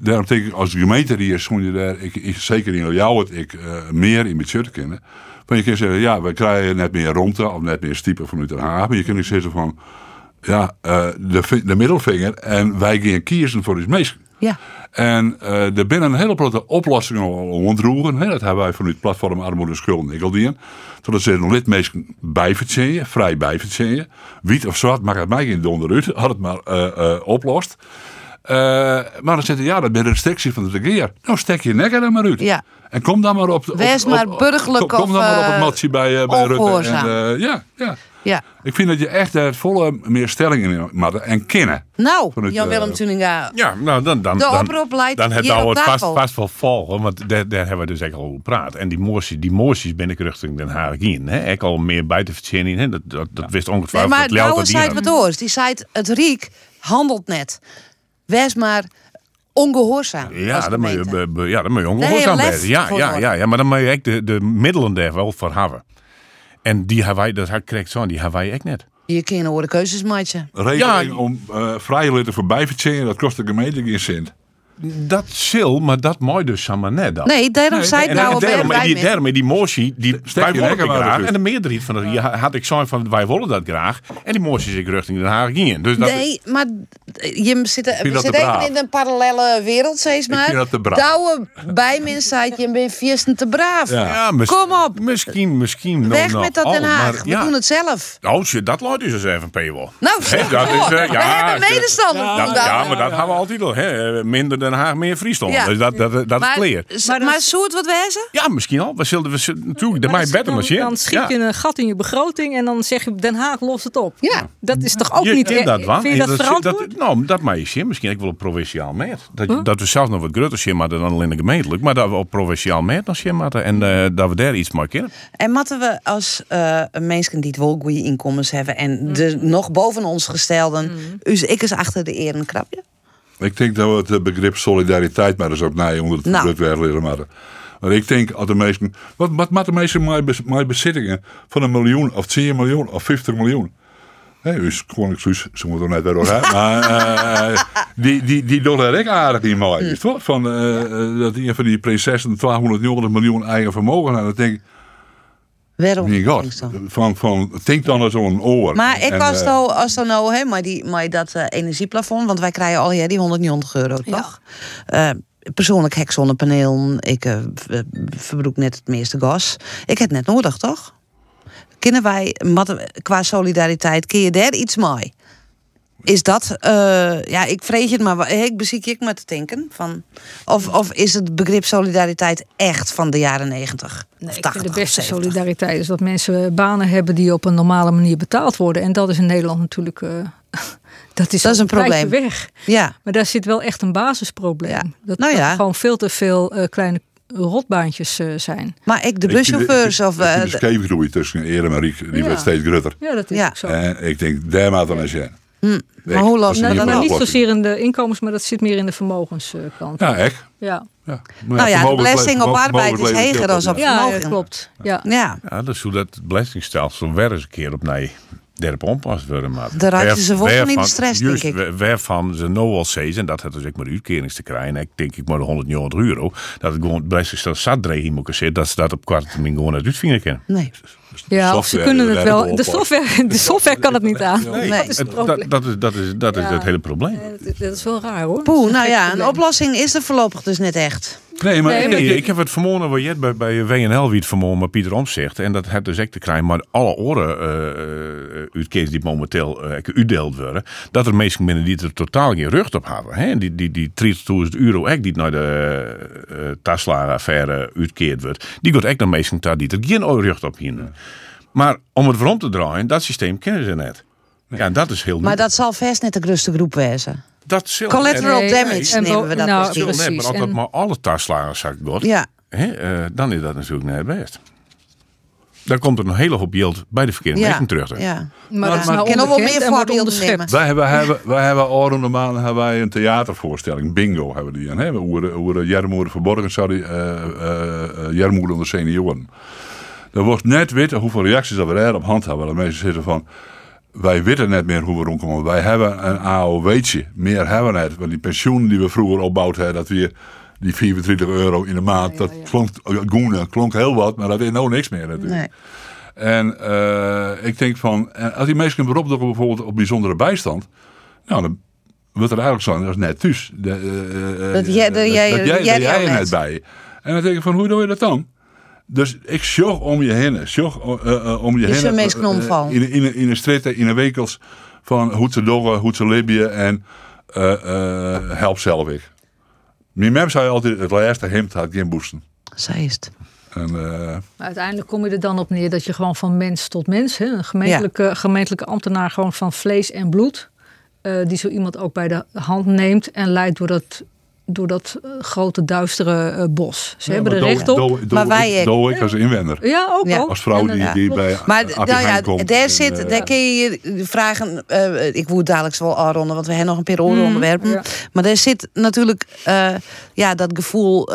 daarom denk ik als gemeente die is, moet je daar, ik, ik, zeker in jou het, ik eh, meer in met te kennen. Van je kunt zeggen, ja, we krijgen net meer rondte of net meer stiepen vanuit Den Haag. Maar je kunt ook zeggen van, ja, eh, de, de middelvinger en wij gaan kiezen voor die mensen. Ja. En eh er binnen een hele grote oplossingen al ontroeren. Hè? Dat hebben wij vanuit het platform Armoede en Schuld Nikkeldien. Tot er zijn lidmeesten bijvertjeën, vrij bijvertjeën. Wit of zwart, maakt het mij geen donder uit. Had het maar eh, eh, oplost. Maar dan zitten ja, dat ben de restrictie van de regeer. Nou, stek je nek er dan maar uit. Ja. En kom dan maar op... Wees maar burgerlijk Kom, kom dan maar op het matje bij, bij Rutte. En, ja, ja. Ja. Ik vind dat je echt het volle meer stelling in moet en kennen. Nou, Vanuit, Jan-Willem eh, Tuninga. Ja, nou dan, dan, De dan, oproep leidt dan het nou het vast, vast wel volgen, want daar, daar hebben we dus echt al over gepraat. En die moties, die moties ben ik richting Den Haag in. Hè. Ik al meer bij te verzinnen, hè. Dat, dat, dat wist Nee, ongetwijfeld maar dat zei het wat oors. Die zei het, het Riek handelt net. Wees maar ongehoorzaam. Ja, dan moet je, ja, dan moet je Nee, ongehoorzaam zijn. Ja, ja, ja, ja, maar dan moet je echt de, de middelen daar wel voor hebben. En die hebben wij, dat krijgt zo, die hebben wij echt net. Je kan horen keuzes maken. Regeling Ja. om eh vrijlitten voorbij vertjeën, dat kost de gemeente geen cent. Dat zil, maar dat mooi dus samen net dan. Nee, daarom zei En, nou daarom, die, daarom die motie, die wij willen maar graag. En de meerderheid van de die had ik zo van wij willen dat graag. En die motie is ik richting Den Haag in. Dus dat, Nee, maar je zit, we dat zitten even braaf. in een parallele wereld, steeds maar. vind dat te braaf. Douwe bij je bent viersten te braaf. Ja. ja, mis- Kom op. Misschien, misschien. nog- Weg nog met dat al, Den Haag. maar we ja. doen het zelf. Oh, shit, dat luidt dus eens even, Paywall. Nou, zeg dat is, eh, (laughs) ja, we hebben dat- medestanders Ja, ja, maar dat hebben we altijd al. Hè. Minder Den Haag, meer Friesland. Ja. Dus dat, dat, dat is Maar, clear. s- Maar maar, het wat wezen? Ja, misschien al. We zullen, we zullen natuurlijk de mij dan- dan, machine. dan schiet je een gat in je begroting en dan zeg je Den Haag lost het op. Ja. Dat is toch ook je niet... dat, wel. Vind je dat dat, verantwoord? dat, nou, dat mag je zien. Misschien ik wel op provinciaal meet. Dat, dat we zelfs nog wat groter zien, maar dan alleen gemeentelijk. Maar dat we op provinciaal meet nog zien. En eh, dat we daar iets kunnen. En moeten we als eh mensen die het wel goede inkomens hebben en de nog boven ons gestelden, dus ik eens achter de eren krabje? Ik denk dat we het eh, begrip solidariteit maar eens opnieuw onder het Nou. nou. weer leren maken. Maar ik denk dat de meesten... Wat, wat maakt de meesten mijn, bezittingen van een miljoen of 10 miljoen of 50 miljoen? Hé, dus gewoon ik zoiets, ze moeten er net door hè. (laughs) Maar eh, die, die, die er echt aardig in mooi. Is het wel? Van, eh, eh, dat een van die prinsessen 290 miljoen eigen vermogen had. Dan denk ik, Waarom? mijn god. Van, van, denk dan aan zo'n oor. Maar ik En, was eh, nou, als dan nou, hè, maar, die, maar dat eh, energieplafond, want wij krijgen al ja, die 190 euro, toch? Eh, persoonlijk hek zonnepaneel. Ik eh, verbroek net het meeste gas. Ik heb het net nodig, toch? Kunnen wij, qua solidariteit, kun je daar iets mee? Is dat, eh, ja, ik vrees je het maar, ik beziek ik maar te denken. Van, of, of is het begrip solidariteit echt van de jaren negentig? Nee, ik 80 vind de beste of 70? solidariteit is dat mensen banen hebben die op een normale manier betaald worden. En dat is in Nederland natuurlijk. eh, (laughs) dat is, Dat is een probleem. weg. Ja, Maar daar zit wel echt een basisprobleem. Ja. Dat, Nou dat er gewoon veel te veel eh, kleine rotbaantjes eh, zijn. maar ik, de buschauffeurs ik of... vind de scheefgroei tussen Ere en Mariek, die Ja. wordt steeds groter. Ja, dat is Ja. ook zo. En ik denk, dan eens zijn. Hm, maar hoe maar op? niet zozeer in de inkomens, maar dat zit meer in de vermogenskant. Ja, echt. Ja, Ja. Nou ja, de belasting op arbeid is heger dan op ja vermogen. dat klopt. Ja. Ja, Ja, dat is hoe dat belastingstelsel weer eens een keer op nee. Derp onpast worden. Maar Daar raakten ze wel van in de waarvan- stress, juist, denk ik. waar- Waarvan ze nou al zeggen, en dat het dus ik maar uitkerings te krijgen. Ik denk ik maar de 190 euro. Dat het gewoon het belastingstelsel zat dreiging moet zitten. Dat ze dat op kwart termijn gewoon uit uitvinden kunnen. nee. ja, of ze kunnen het wel. De software, de software kan het niet aan. Nee. Dat is het Het- probleem. dat, dat is, dat is, dat is Ja. het hele probleem. Dat- Dat is wel raar hoor. Dat Poeh, nou ja, een oplossing is er voorlopig dus net echt. Nee, maar, Nee, ik- maar- Nee, ik- ik heb het vermoeden wat Jet bij, bij WNL wie het vermoeden met Pieter Omzicht. En dat het dus echt te krijgen, maar alle oren uh, uitkeers die momenteel uh, uitdeeld worden. Dat er mensen binnen die er totaal geen rug op hebben. Hè? Die, die, die 30.000 euro echt die naar de uh, Tesla-affaire uitkeerd wordt. Die gaat echt naar mensen daar die er geen rug op hebben. Maar om het waarom te draaien, dat systeem kennen ze net. Ja, en dat is heel Maar nieuw. dat zal vast net de grootste groep wezen. Dat zult- Collateral Nee, damage en nemen we dat nou, Dat zult net, maar als dat maar alle taslagers zakt wordt, Ja, hè, eh, dan is dat natuurlijk net best. Dan komt er een hele hoop yield bij de verkeerde ja, terug. ja. Maar Maar- dat is maar- nou wel meer voorbeelden nemen. Wij hebben, hebben, wij hebben de hebben wij een theatervoorstelling, bingo hebben die. En, hè, hoe de, de Jermoeder verborgen zou die, uh, uh, Jermoeder onder senioren. Er wordt net weten hoeveel reacties dat we er op hand hebben. Dat mensen zitten van, wij weten net meer hoe we rondkomen. Wij hebben een AOW'tje, meer hebben we net. Want die pensioen die we vroeger opbouwd hebben, dat we die 24 euro in de maand, Ja, dat ja, klonk, goene, klonk heel wat, maar dat is nou niks meer natuurlijk. Nee. En eh, ik denk van, als die mensen een beroep bijvoorbeeld op bijzondere bijstand, nou dan wordt er eigenlijk zo, dat is net thuis. De, eh, eh, Dat jij- dat jij- dat jij jij, er net bij. En dan denk ik van, hoe doe je dat dan? Dus ik zorg om je heen, zorg eh, eh, om je Is heen. er mensen eh, eh, in, in, in een stritten, in een wekels van hoe te doggen, hoe te en eh, eh, help zelf ik. Mijn mem zei altijd, het laatste hemd had geen boesten. Zij is het. En, eh, Maar uiteindelijk kom je er dan op neer dat je gewoon van mens tot mens, hè, een gemeentelijke, gemeentelijke ambtenaar, gewoon van vlees en bloed, eh, die zo iemand ook bij de hand neemt en leidt door dat, door dat eh, grote duistere eh, bos. Ze hebben er recht op. doe- doe Maar wij ik- ik. doe ik als inwender. Ja, ook Ja. al. Als vrouw die, die bij Maar nou ja, komt. daar, en, zit, eh, daar kun je je vragen. ik woed dadelijk wel aanronden, want we hebben nog een paar andere Mm, onderwerpen. Maar er zit natuurlijk ja, dat gevoel.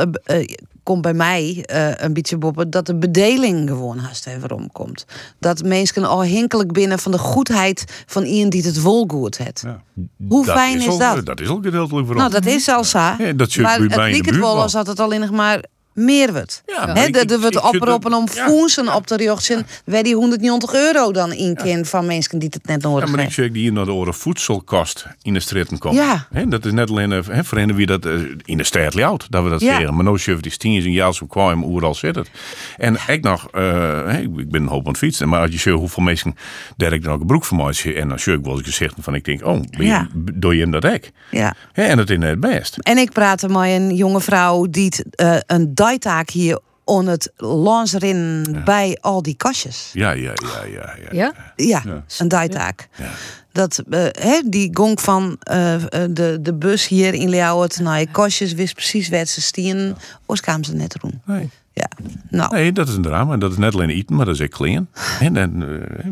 Komt bij mij eh, een beetje boppen dat de bedeling gewoon haast even omkomt. Dat mensen al hinkelijk binnen van de goedheid van iemand die het wel goed heeft. Ja. Hoe fijn is al- dat? Dat is ook gedeeltelijk voor Nou, dat is al zo. Ja, dat zit maar bij het liep het wel. als dat het alleen nog maar meer wordt. Ja, maar Hè, ik- dat ik- wordt ik zit oproepen om ja. foensen op te richten. Waar die 190 euro dan in kind van mensen die het net Ja, nodig maar ik hebben. zeg die hier naar de oren voedselkost in de stritten komt. Ja. Hè, dat is net alleen eh, hè, voor hen wie dat eh, in de stad laat, dat we dat Ja. zeggen. Maar nou schuf die stiens en jaals op kwam, overal zit het. En ik nog, eh, hè, ik ben een hoop aan het fietsen, maar als je ziet hoeveel mensen daar ik dan ook een broek van mij en dan zie ik wel eens gezegd van ik denk, oh, ben je, Ja. doe je hem dat ook? Ja. En dat is net best. En ik praatte met een jonge vrouw die het, eh, een dijtaak hier on het lanseren bij al die kastjes. Ja, ja, ja, ja. ja. Ja? Ja, Ja. een dijtaak. Ja. Dat, hè, die gong van eh, eh, de, de bus hier in Leeuwarden naar je kastjes wist precies waar ze stien. Oors kwamen ze net doen. Nee. Ja, nou. Nee, dat is een drama. Dat is net alleen eten, maar dat is ook kleren. En, eh,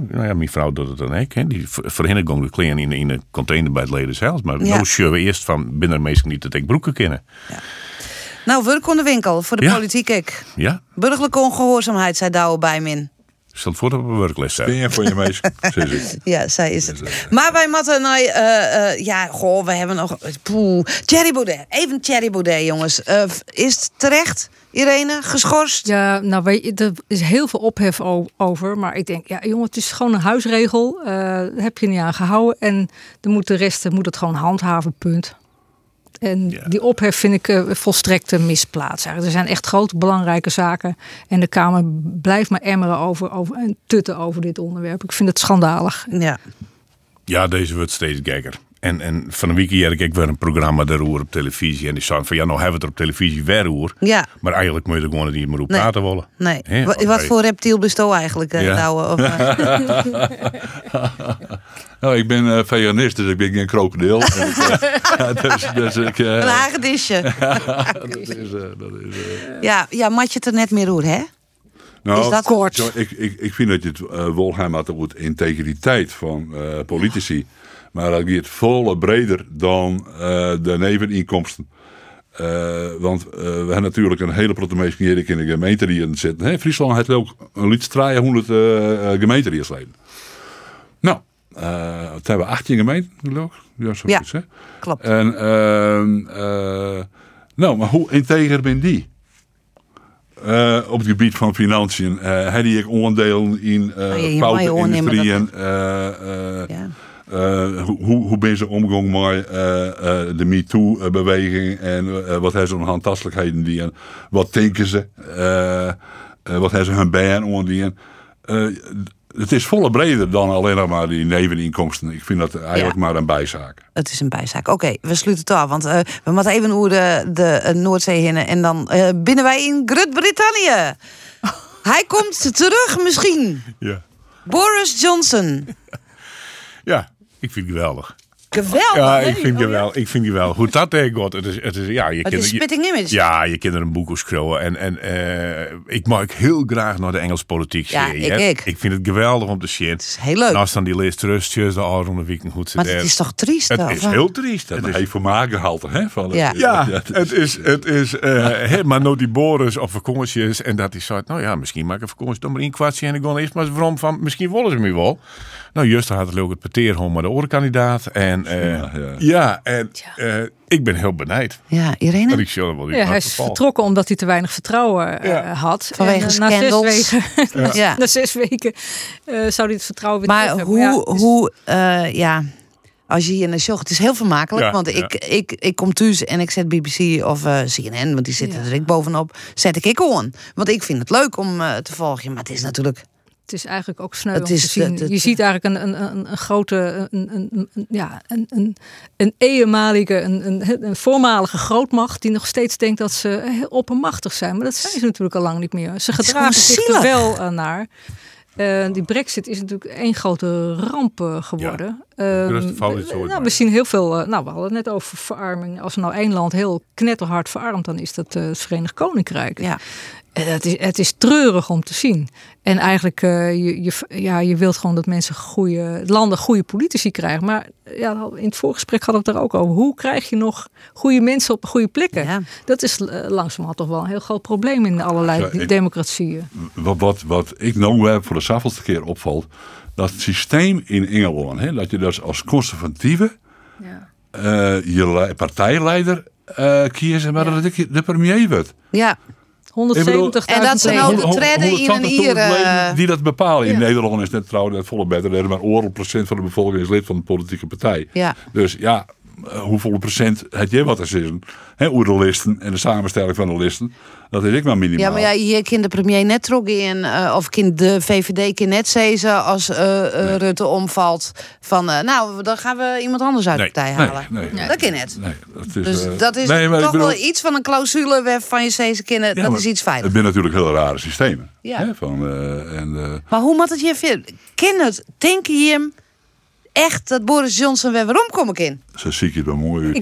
nou ja, mijn vrouw doet het dan ook. Hè. Die ver- verhindert gewoon de kleren in, in een container bij het leden zelfs. Maar Ja. nou eerst van binnen meestal niet dat ik broeken kennen. Nou, werk on de winkel voor de Ja. politiek ik. Ja? Burgerlijke ongehoorzaamheid, zei Douwe bij min. Stel voor dat we op een werkles zijn. Ben je voor je meisje? (laughs) Zeg ik. Ja, zij is het. Maar wij moeten nou, eh, eh, ja, goh, we hebben nog, poeh. Thierry Baudet, even Thierry Baudet, jongens. Eh, is het terecht, Irene, geschorst? Ja, nou, weet je, er is heel veel ophef o- over. Maar ik denk, ja, jongen, het is gewoon een huisregel. eh, daar heb je niet aan gehouden. En dan moet de rest moet het gewoon handhaven, punt. En Ja. die ophef vind ik eh, volstrekt eh, misplaatst. Er zijn echt grote belangrijke zaken. En de Kamer blijft maar emmeren over, over en tutten over dit onderwerp. Ik vind het schandalig. Ja. Ja, deze wordt steeds gekker. En, en van een week hier ik weer een programma daarover op televisie. En die zei van ja, nou hebben we het er op televisie weer over. Ja. Maar eigenlijk moet je er gewoon niet meer op Nee. praten willen. Nee. Wat voor reptiel eigenlijk, eh, Ja. Douwe? Of, eh, (laughs) Nou, ik ben eh veganist, dus ik ben geen krokodil. (laughs) (laughs) Dus, dus ik... eh, een hagedisje. dat is... dat is Ja, ja, mat je het er net meer hoe, hè? Nou, Is dat kort? zo, ik, ik, ik vind dat je het uh, met de integriteit van eh, politici. Maar dat gaat veel breder dan eh, de neveninkomsten. Eh, want eh, we hebben natuurlijk een hele grote meesten in de gemeente die in zitten. Hè, Friesland heeft ook een liefst 300 uh, gemeenteriesleden. Nou, uh, het hebben 18 gemeenten, geloof ik. Ja, zoiets, Ja, hè? klopt. En, ehm, eh, nou, maar hoe integer ben die? Op het gebied van financiën. Uh, had ik onderdelen in uh, Oh, je Uh, Ja. Uh, hoe, hoe, hoe ben ze omgang met uh, uh, de MeToo-beweging en uh, wat hebben ze aan handtastelijkheden die en wat denken ze, uh, uh, wat hebben ze hun baan ondien. Uh, het is volle breder dan alleen nog maar die neveninkomsten. Ik vind dat eigenlijk Ja. maar een bijzaak. Het is een bijzaak. Oké, we sluiten het af. Want eh, we moeten even over de, de eh, Noordzee heen. En dan eh, binnen wij in Groot-Brittannië. (laughs) Hij komt terug misschien. Ja. Boris Johnson. ja, ik vind het geweldig. Geweldig. Ja, ik vind het wel. Ik vind het wel. Hoe dat deed, God. Het is, het is, ja, je Het is je- spitting image. Ja, je kent er een boek over schreeuwen. En, en eh, ik mag heel graag naar de Engelse politiek Ja, zien. ik hè. ook. Ik vind het geweldig om te zien. Het is heel leuk. Naast dan die leest rustjes, de oude weekend goed maar het is toch triest? Het of is heel triest. Dat Het is, heeft vermaakgehalte, hè? Van het- Ja. (laughs) ja, het is, het is eh, hè, maar nou die Boris op vakanties en dat hij zei, nou ja, misschien maak ik vakantie dan maar een kwartje en ik ga eerst maar eens waarom van, misschien willen ze me wel. Nou, juist had het ook het peteerhom maar de orenkandidaat en eh, Ja, ja, ja. en eh, ik ben heel benijd. Ja, Dat Irene? ik wel Ja, hij is vertrokken omdat hij te weinig vertrouwen eh, Ja. had. Vanwege En, na zes weken, (laughs) Ja. na zes weken eh, zou hij het vertrouwen weer terug Maar hebben. hoe, is- hoe eh, ja, als je hier naar show, het is heel vermakelijk. Ja, want ja. ik, ik, ik kom thuis en ik zet BBC of eh, CNN, want die zitten Ja. er ik bovenop, zet ik ik on. Want ik vind het leuk om eh, te volgen. Maar het is natuurlijk, Het is eigenlijk ook sneu Het om te zien. het- het- je ziet eigenlijk een, een, een, een grote, een, een, een- ja, een, een, een eenmalige, een, een, een voormalige grootmacht die nog steeds denkt dat ze heel oppermachtig zijn. Maar dat zijn ze natuurlijk al lang niet meer. Ze gedragen zich er wel eh, naar. Eh, die brexit is natuurlijk één grote ramp eh, geworden. Ehm, grootste fout is we- ooit nou, we zien heel veel, eh, nou we hadden het net over verarming. Als er nou één land heel knetterhard verarmt, dan is dat eh, het Verenigd Koninkrijk. ja. En Het is, het is treurig om te zien. En eigenlijk, eh, je, je, ja, je wilt gewoon dat mensen goede, landen goede politici krijgen. Maar ja, in het voorgesprek hadden we het er ook over. Hoe krijg je nog goede mensen op goede plekken? Ja. Dat is eh, langzamerhand toch wel een heel groot probleem in allerlei Ja, ik- democratieën. wat, wat, wat ik nou heb voor de zoveelste keer opvalt, dat het systeem in Engeland, hè, dat je dus als conservatieve Ja. eh, je le- partijleider eh kiezen, maar dat ik de premier wordt. ja. 170.000 En dat nou leden. de treden in een 180.000 hier, eh, die dat bepalen. In Ja. Nederland is net trouwens net volle beter. Er is maar oorlog procent van de bevolking is lid van de politieke partij. Ja. Dus ja, hoeveel procent het je wat er? Hè, over de listen en de samenstelling van de listen. Dat is ik maar minimaal. Ja, maar ja, hier kan de premier net trok in, eh, of kan de VVD kan net zezen als eh, eh, Rutte omvalt. Van, eh, nou, dan gaan we iemand anders uit de Nee, partij nee, halen. nee. Dat kan net. Nee, dat is, Dus eh, dat is nee, toch bedoel- wel iets van een clausule waarvan je zezen. Ja, dat is iets veilig. Het zijn natuurlijk hele rare systemen. Ja. Hè, van, eh, en, eh, Maar hoe moet het je vinden? Ken het? Denk je hem echt dat Boris Johnson weer waarom komen kan? zo zie ik het wel mooi uit.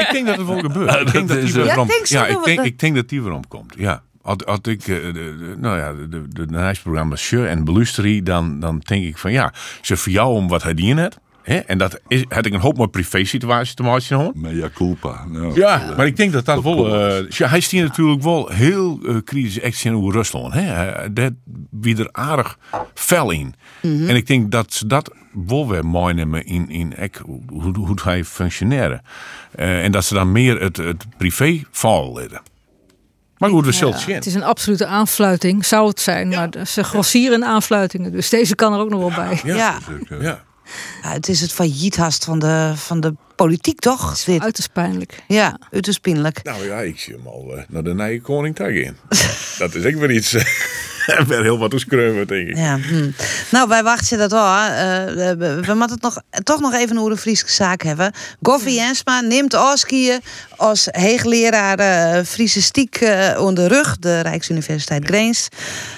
ik denk dat het wel gebeurt. Ik denk dat die eh, weer Ja, ik denk, ik denk dat die weer omkomt. Ja. Als, als ik eh, de, de, nou ja, de, de, de en Belusterie, dan, dan denk ik van ja, ze voor jou om wat hij die in heeft. Hè? En dat is, had ik een hoop met privé situatie te maken gehad. Mea culpa. Nou, Ja, maar ik denk dat dat wel. eh, hij stiert natuurlijk wel heel eh kritische actie over Rusland. Hè? Dat wie er aardig fel in. En ik denk dat ze dat wel weer meenemen in, in ek, hoe, hoe hij functioneren. Eh, en dat ze dan meer het, het privé val leiden. Maar goed, we zullen het zien. Het is een absolute aanfluiting, zou het zijn. Maar ze grossieren in aanfluitingen. Dus deze kan er ook nog wel bij. Ja. Ja. Ik, eh, Ja. Het is het failliethast van de, van de politiek, toch? Dit. Uiterst pijnlijk. Ja, uiterst pijnlijk. Nou ja, ik zie hem al eh, naar de nieuwe koning in. (laughs) dat is ook weer iets. (laughs) Werd heel wat te screuwen, denk ik. Ja, hm. Nou, wij wachten dat wel. hè. Eh, we, we moeten het nog, toch nog even over de Friese zaak hebben. Goffie Jensma neemt Oskiën als heegleraar eh Friese stiek eh, onder de rug, de Rijksuniversiteit Greens.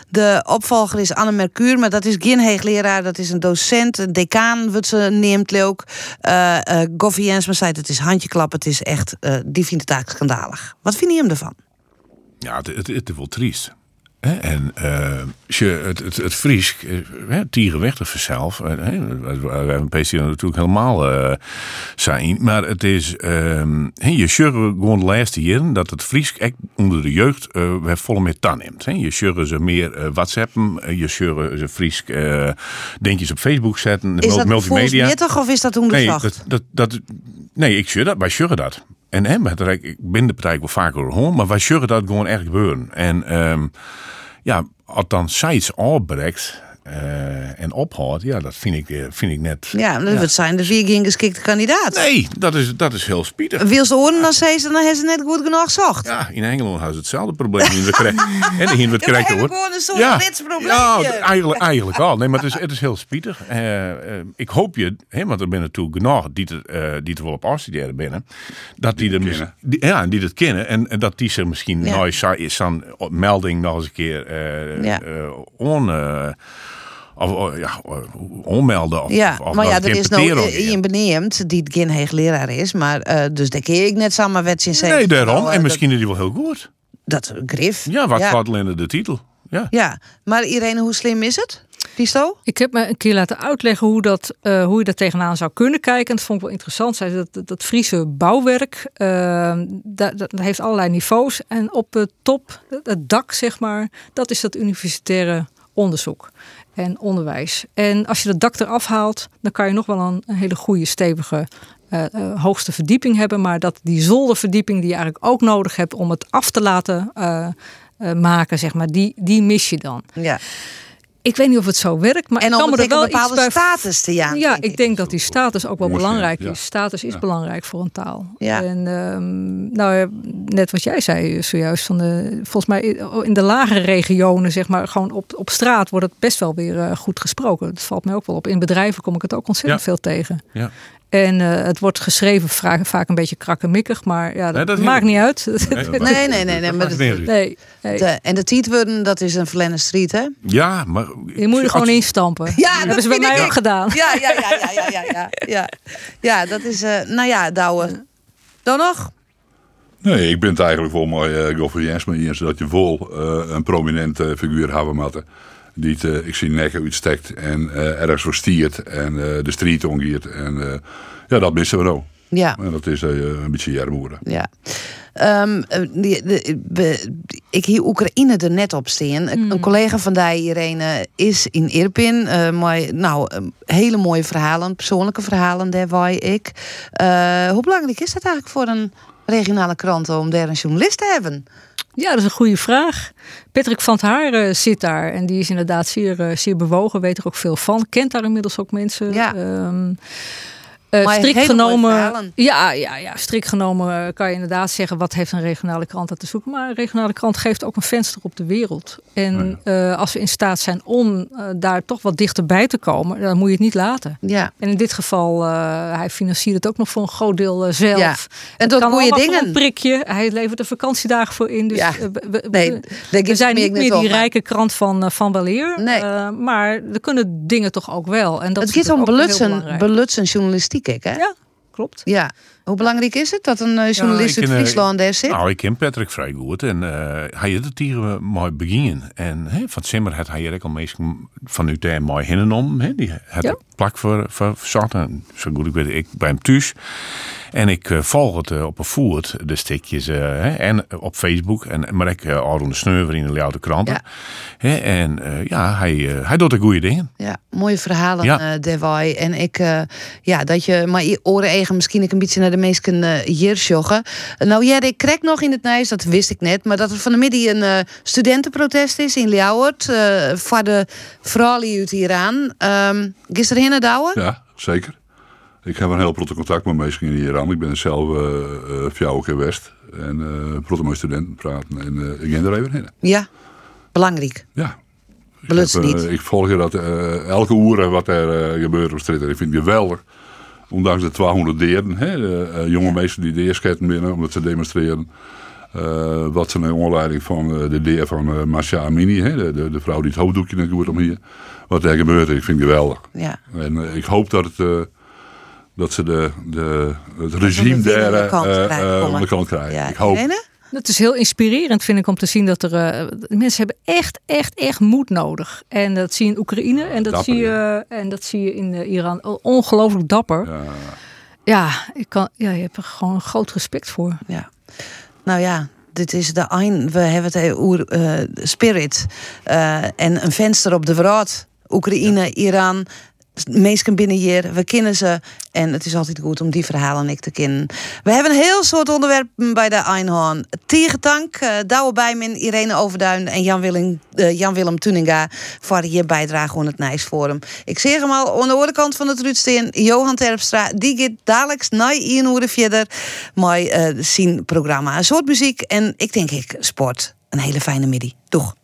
De opvolger is Anne Mercure, maar dat is geen heegleraar, dat is een docent, een decaan, wat ze neemt ook. Eh eh Goffie Jensma zei het is handjeklap, het is echt, eh, die vindt het eigenlijk schandalig. Wat vind je hem ervan? Ja, het, het, het is wel triest. En je het, het, het Fries, eh, hè, Tieren weg vanzelf. eh, hè, we hebben PC natuurlijk helemaal eh, zijn. Maar het is, ehm, hè, je zult gewoon de laatste jaren dat het Fries echt onder de jeugd weer volle met tan neemt. Hè. Je zult ze meer whatsappen, je zult ze Fries dingetjes op Facebook zetten, Is dat multimedia. volgens of is dat Nee, onderzocht? dat, dat, dat, nee, ik zeg dat. Wij zeggen dat. En de Rijk- ik ben de partij wel vaker hoor, maar wij zeggen dat gewoon echt gebeuren. En ehm, ja, als dan sites opbreekt eh, en ophoudt, ja, dat vind ik, eh, vind ik net. Ja, dat zijn de vier geen geschikte kandidaat. Nee, dat is, dat is heel spietig. Wil ze horen, dan zei ze, dan hebben ze net goed genoeg zocht. Ja, in Engeland hebben ze hetzelfde probleem. In de (laughs) en in het Ja, maar krijgen hoor. gewoon een soort Ja, ja eigenlijk, eigenlijk al. Nee, maar het is, het is heel spietig. Eh, ik hoop je, hè, want er zijn natuurlijk genoeg die het, eh, die het wel op afstuderen binnen, dat die, er die- ja, die het kennen en, en dat die zich misschien Ja. nou is zo'n melding nog eens een keer eh Ja. eh, on, eh, of, of, ja, onmelden. Of, Ja, of maar ja, nog er is nou eh, iemand beneemd die geen heegleraar is, maar eh, dus daar ken ik net samen zegt. Nee, daarom. Nou, eh, en misschien is die wel heel goed. Dat, dat grif. Ja, wat ja. alleen in de titel. Ja. Ja, maar Irene, hoe slim is het? Pisto? Ik heb me een keer laten uitleggen hoe, dat, eh, hoe je daar tegenaan zou kunnen kijken. En dat vond ik wel interessant. Zij dat, dat, dat Friese bouwwerk, eh, dat, dat heeft allerlei niveaus. En op de top, het dak zeg maar, dat is dat universitaire onderzoek en onderwijs. En als je dat dak eraf haalt, dan kan je nog wel een, hele goede, stevige eh, eh, hoogste verdieping hebben. Maar dat die zolderverdieping die je eigenlijk ook nodig hebt om het af te laten eh, maken, zeg maar, die, die mis je dan. Ja. Ik weet niet of het zo werkt, maar En ik kan me er wel een bepaalde iets bij status te jagen. ja, ik denk dat die status ook wel Moest belangrijk ja. is. Status is Ja. belangrijk voor een taal. Ja. En ehm, nou, net wat jij zei zojuist, van de, volgens mij in de lagere regionen, zeg maar, gewoon op, op straat wordt het best wel weer eh, goed gesproken. Dat valt mij ook wel op. In bedrijven kom ik het ook ontzettend Ja. veel tegen. Ja. En eh, het wordt geschreven vaak, vaak een beetje krakkemikkig, maar ja, dat, Nee, dat maakt niet uit. Nee, Nee, nee, nee, maar dat- nee, nee. De- en de tietworden, dat is een Verlenne Street, hè? Ja, maar... Je moet er gewoon instampen. Ja, dat hebben ze bij mij ook. gedaan. Ja, ja, ja, ja, ja, ja, ja. Ja, ja dat is, eh, nou ja, Douwe. Dan nog? Nee, ik ben het eigenlijk wel mooi, uh, Goffrey Jensma, eens dat je vol eh, een prominente figuur hebben moeten. Die het, eh, ik zie nekken uitstekt en eh, ergens voor stiert en eh, de street omgeert. En eh, ja, dat missen we nou. Ja. En dat is eh, een beetje jarmoeren. Ja. Ehm, eh, die- de- be- ik hier Oekraïne er net op staan. Een collega van die, Irene, is in Irpin. Eh, mooi, nou, hele mooie verhalen, persoonlijke verhalen, daar waar ik. Eh, hoe belangrijk is dat eigenlijk voor een regionale krant om daar een journalist te hebben? Ja, dat is een goede vraag. Patrick van het Haar eh, zit daar en die is inderdaad zeer, eh, zeer bewogen, weet er ook veel van, kent daar inmiddels ook mensen. Ja. Ehm, eh, Maar strikt genomen, ja, ja, ja, strikt genomen eh, kan je inderdaad zeggen wat heeft een regionale krant aan te zoeken. Maar een regionale krant geeft ook een venster op de wereld. En eh, als we in staat zijn om daar toch wat dichterbij te komen, dan moet je het niet laten. Ja. En in dit geval, eh, hij financiert het ook nog voor een groot deel zelf. Ja. En dat kan goede dingen. Een prikje. Hij levert er vakantiedagen voor in. Dus Ja. we, we- Nee, we- zijn niet meer die rijke krant van, van Waleer. Nee. Eh, maar er kunnen dingen toch ook wel. En dat het is gaat om belutsen, belutsen journalistiek, ik, hè? Ja, klopt. Ja. Hoe belangrijk is het dat een eh, journalist ken, eh, Friesland daar zit? Nou, ik ken Patrick vrij goed. En eh, hij had het hier mooi beginnen. En hè, van Simmer had hij er ook al meestal vanuit daar mooi hinnenom. Hè. Die had Ja. een plak voor, voor zat. En zo goed ik weet, ik bij hem thuis. En ik volg het op een voert, de stukjes. hè, en op Facebook. En, maar ik uh, Aron de Sneuver in de Ljouwte Kranten. Ja. En ja, hij, hij doet de goede dingen. Ja, mooie verhalen, Ja. En ik, eh, ja, dat je maar je oren eigen misschien ik een beetje naar de meesten eh hier joggen. Nou ja, ik krijg nog in het Nijs, dat wist ik net, maar dat er van de middag een eh, studentenprotest is in Ljouwert. eh voor de vrouwen uit Iran. Um, gisteren heen Douwe? Ja, zeker. Ik heb een heel protte contact met mensen in Iran. Ik ben zelf uh, uh, keer West. En uh, protte met studenten praten. En uh, ik ga er even heen. Ja, belangrijk. Ja. Ik, heb, niet. uh, ik volg dat uh, elke uur wat er uh, gebeurt op straat. Ik vind het geweldig. Ondanks de 200 deren. Hè, uh, jonge mensen die de eersketten binnen omdat ze demonstreren. Uh, wat zijn onleiding van uh, de deer van uh, Masha Amini. Hè, de, de, de, vrouw die het hoofddoekje net doet om hier. Wat er gebeurt. Ik vind het geweldig. Ja. En ik hoop dat het dat ze de, de, het regime daar aan de kant krijgen. Ja. Ik hoop. Irene? Het is heel inspirerend, vind ik, om te zien dat er uh, mensen hebben echt, echt, echt moed nodig. En dat zie je in Oekraïne en dat, Dapper, zie, je, ja. en dat zie je in uh, Iran. Ongelooflijk dapper. Ja. Ja, ik kan, ja, je hebt er gewoon een groot respect voor. Ja. Nou ja, dit is de ein. We hebben het over uh, spirit uh, en een venster op de wereld. Oekraïne, ja. Iran, meesten binnen hier. We kennen ze en het is altijd goed om die verhalen ik te kennen. We hebben een heel soort onderwerpen bij de Einhorn. Tegentank, uh, Douwe Bijmin, Irene Overduin en Jan-Willem uh, Jan -Willem Tuninga voor je bijdrage aan het Nijsforum. Ik zeg hem al aan de andere kant van het Ruudsteen, Johan Terpstra, die gaat dadelijk na een uur verder met uh, zijn programma. Een soort muziek en ik denk ik sport. Een hele fijne middag. Doeg.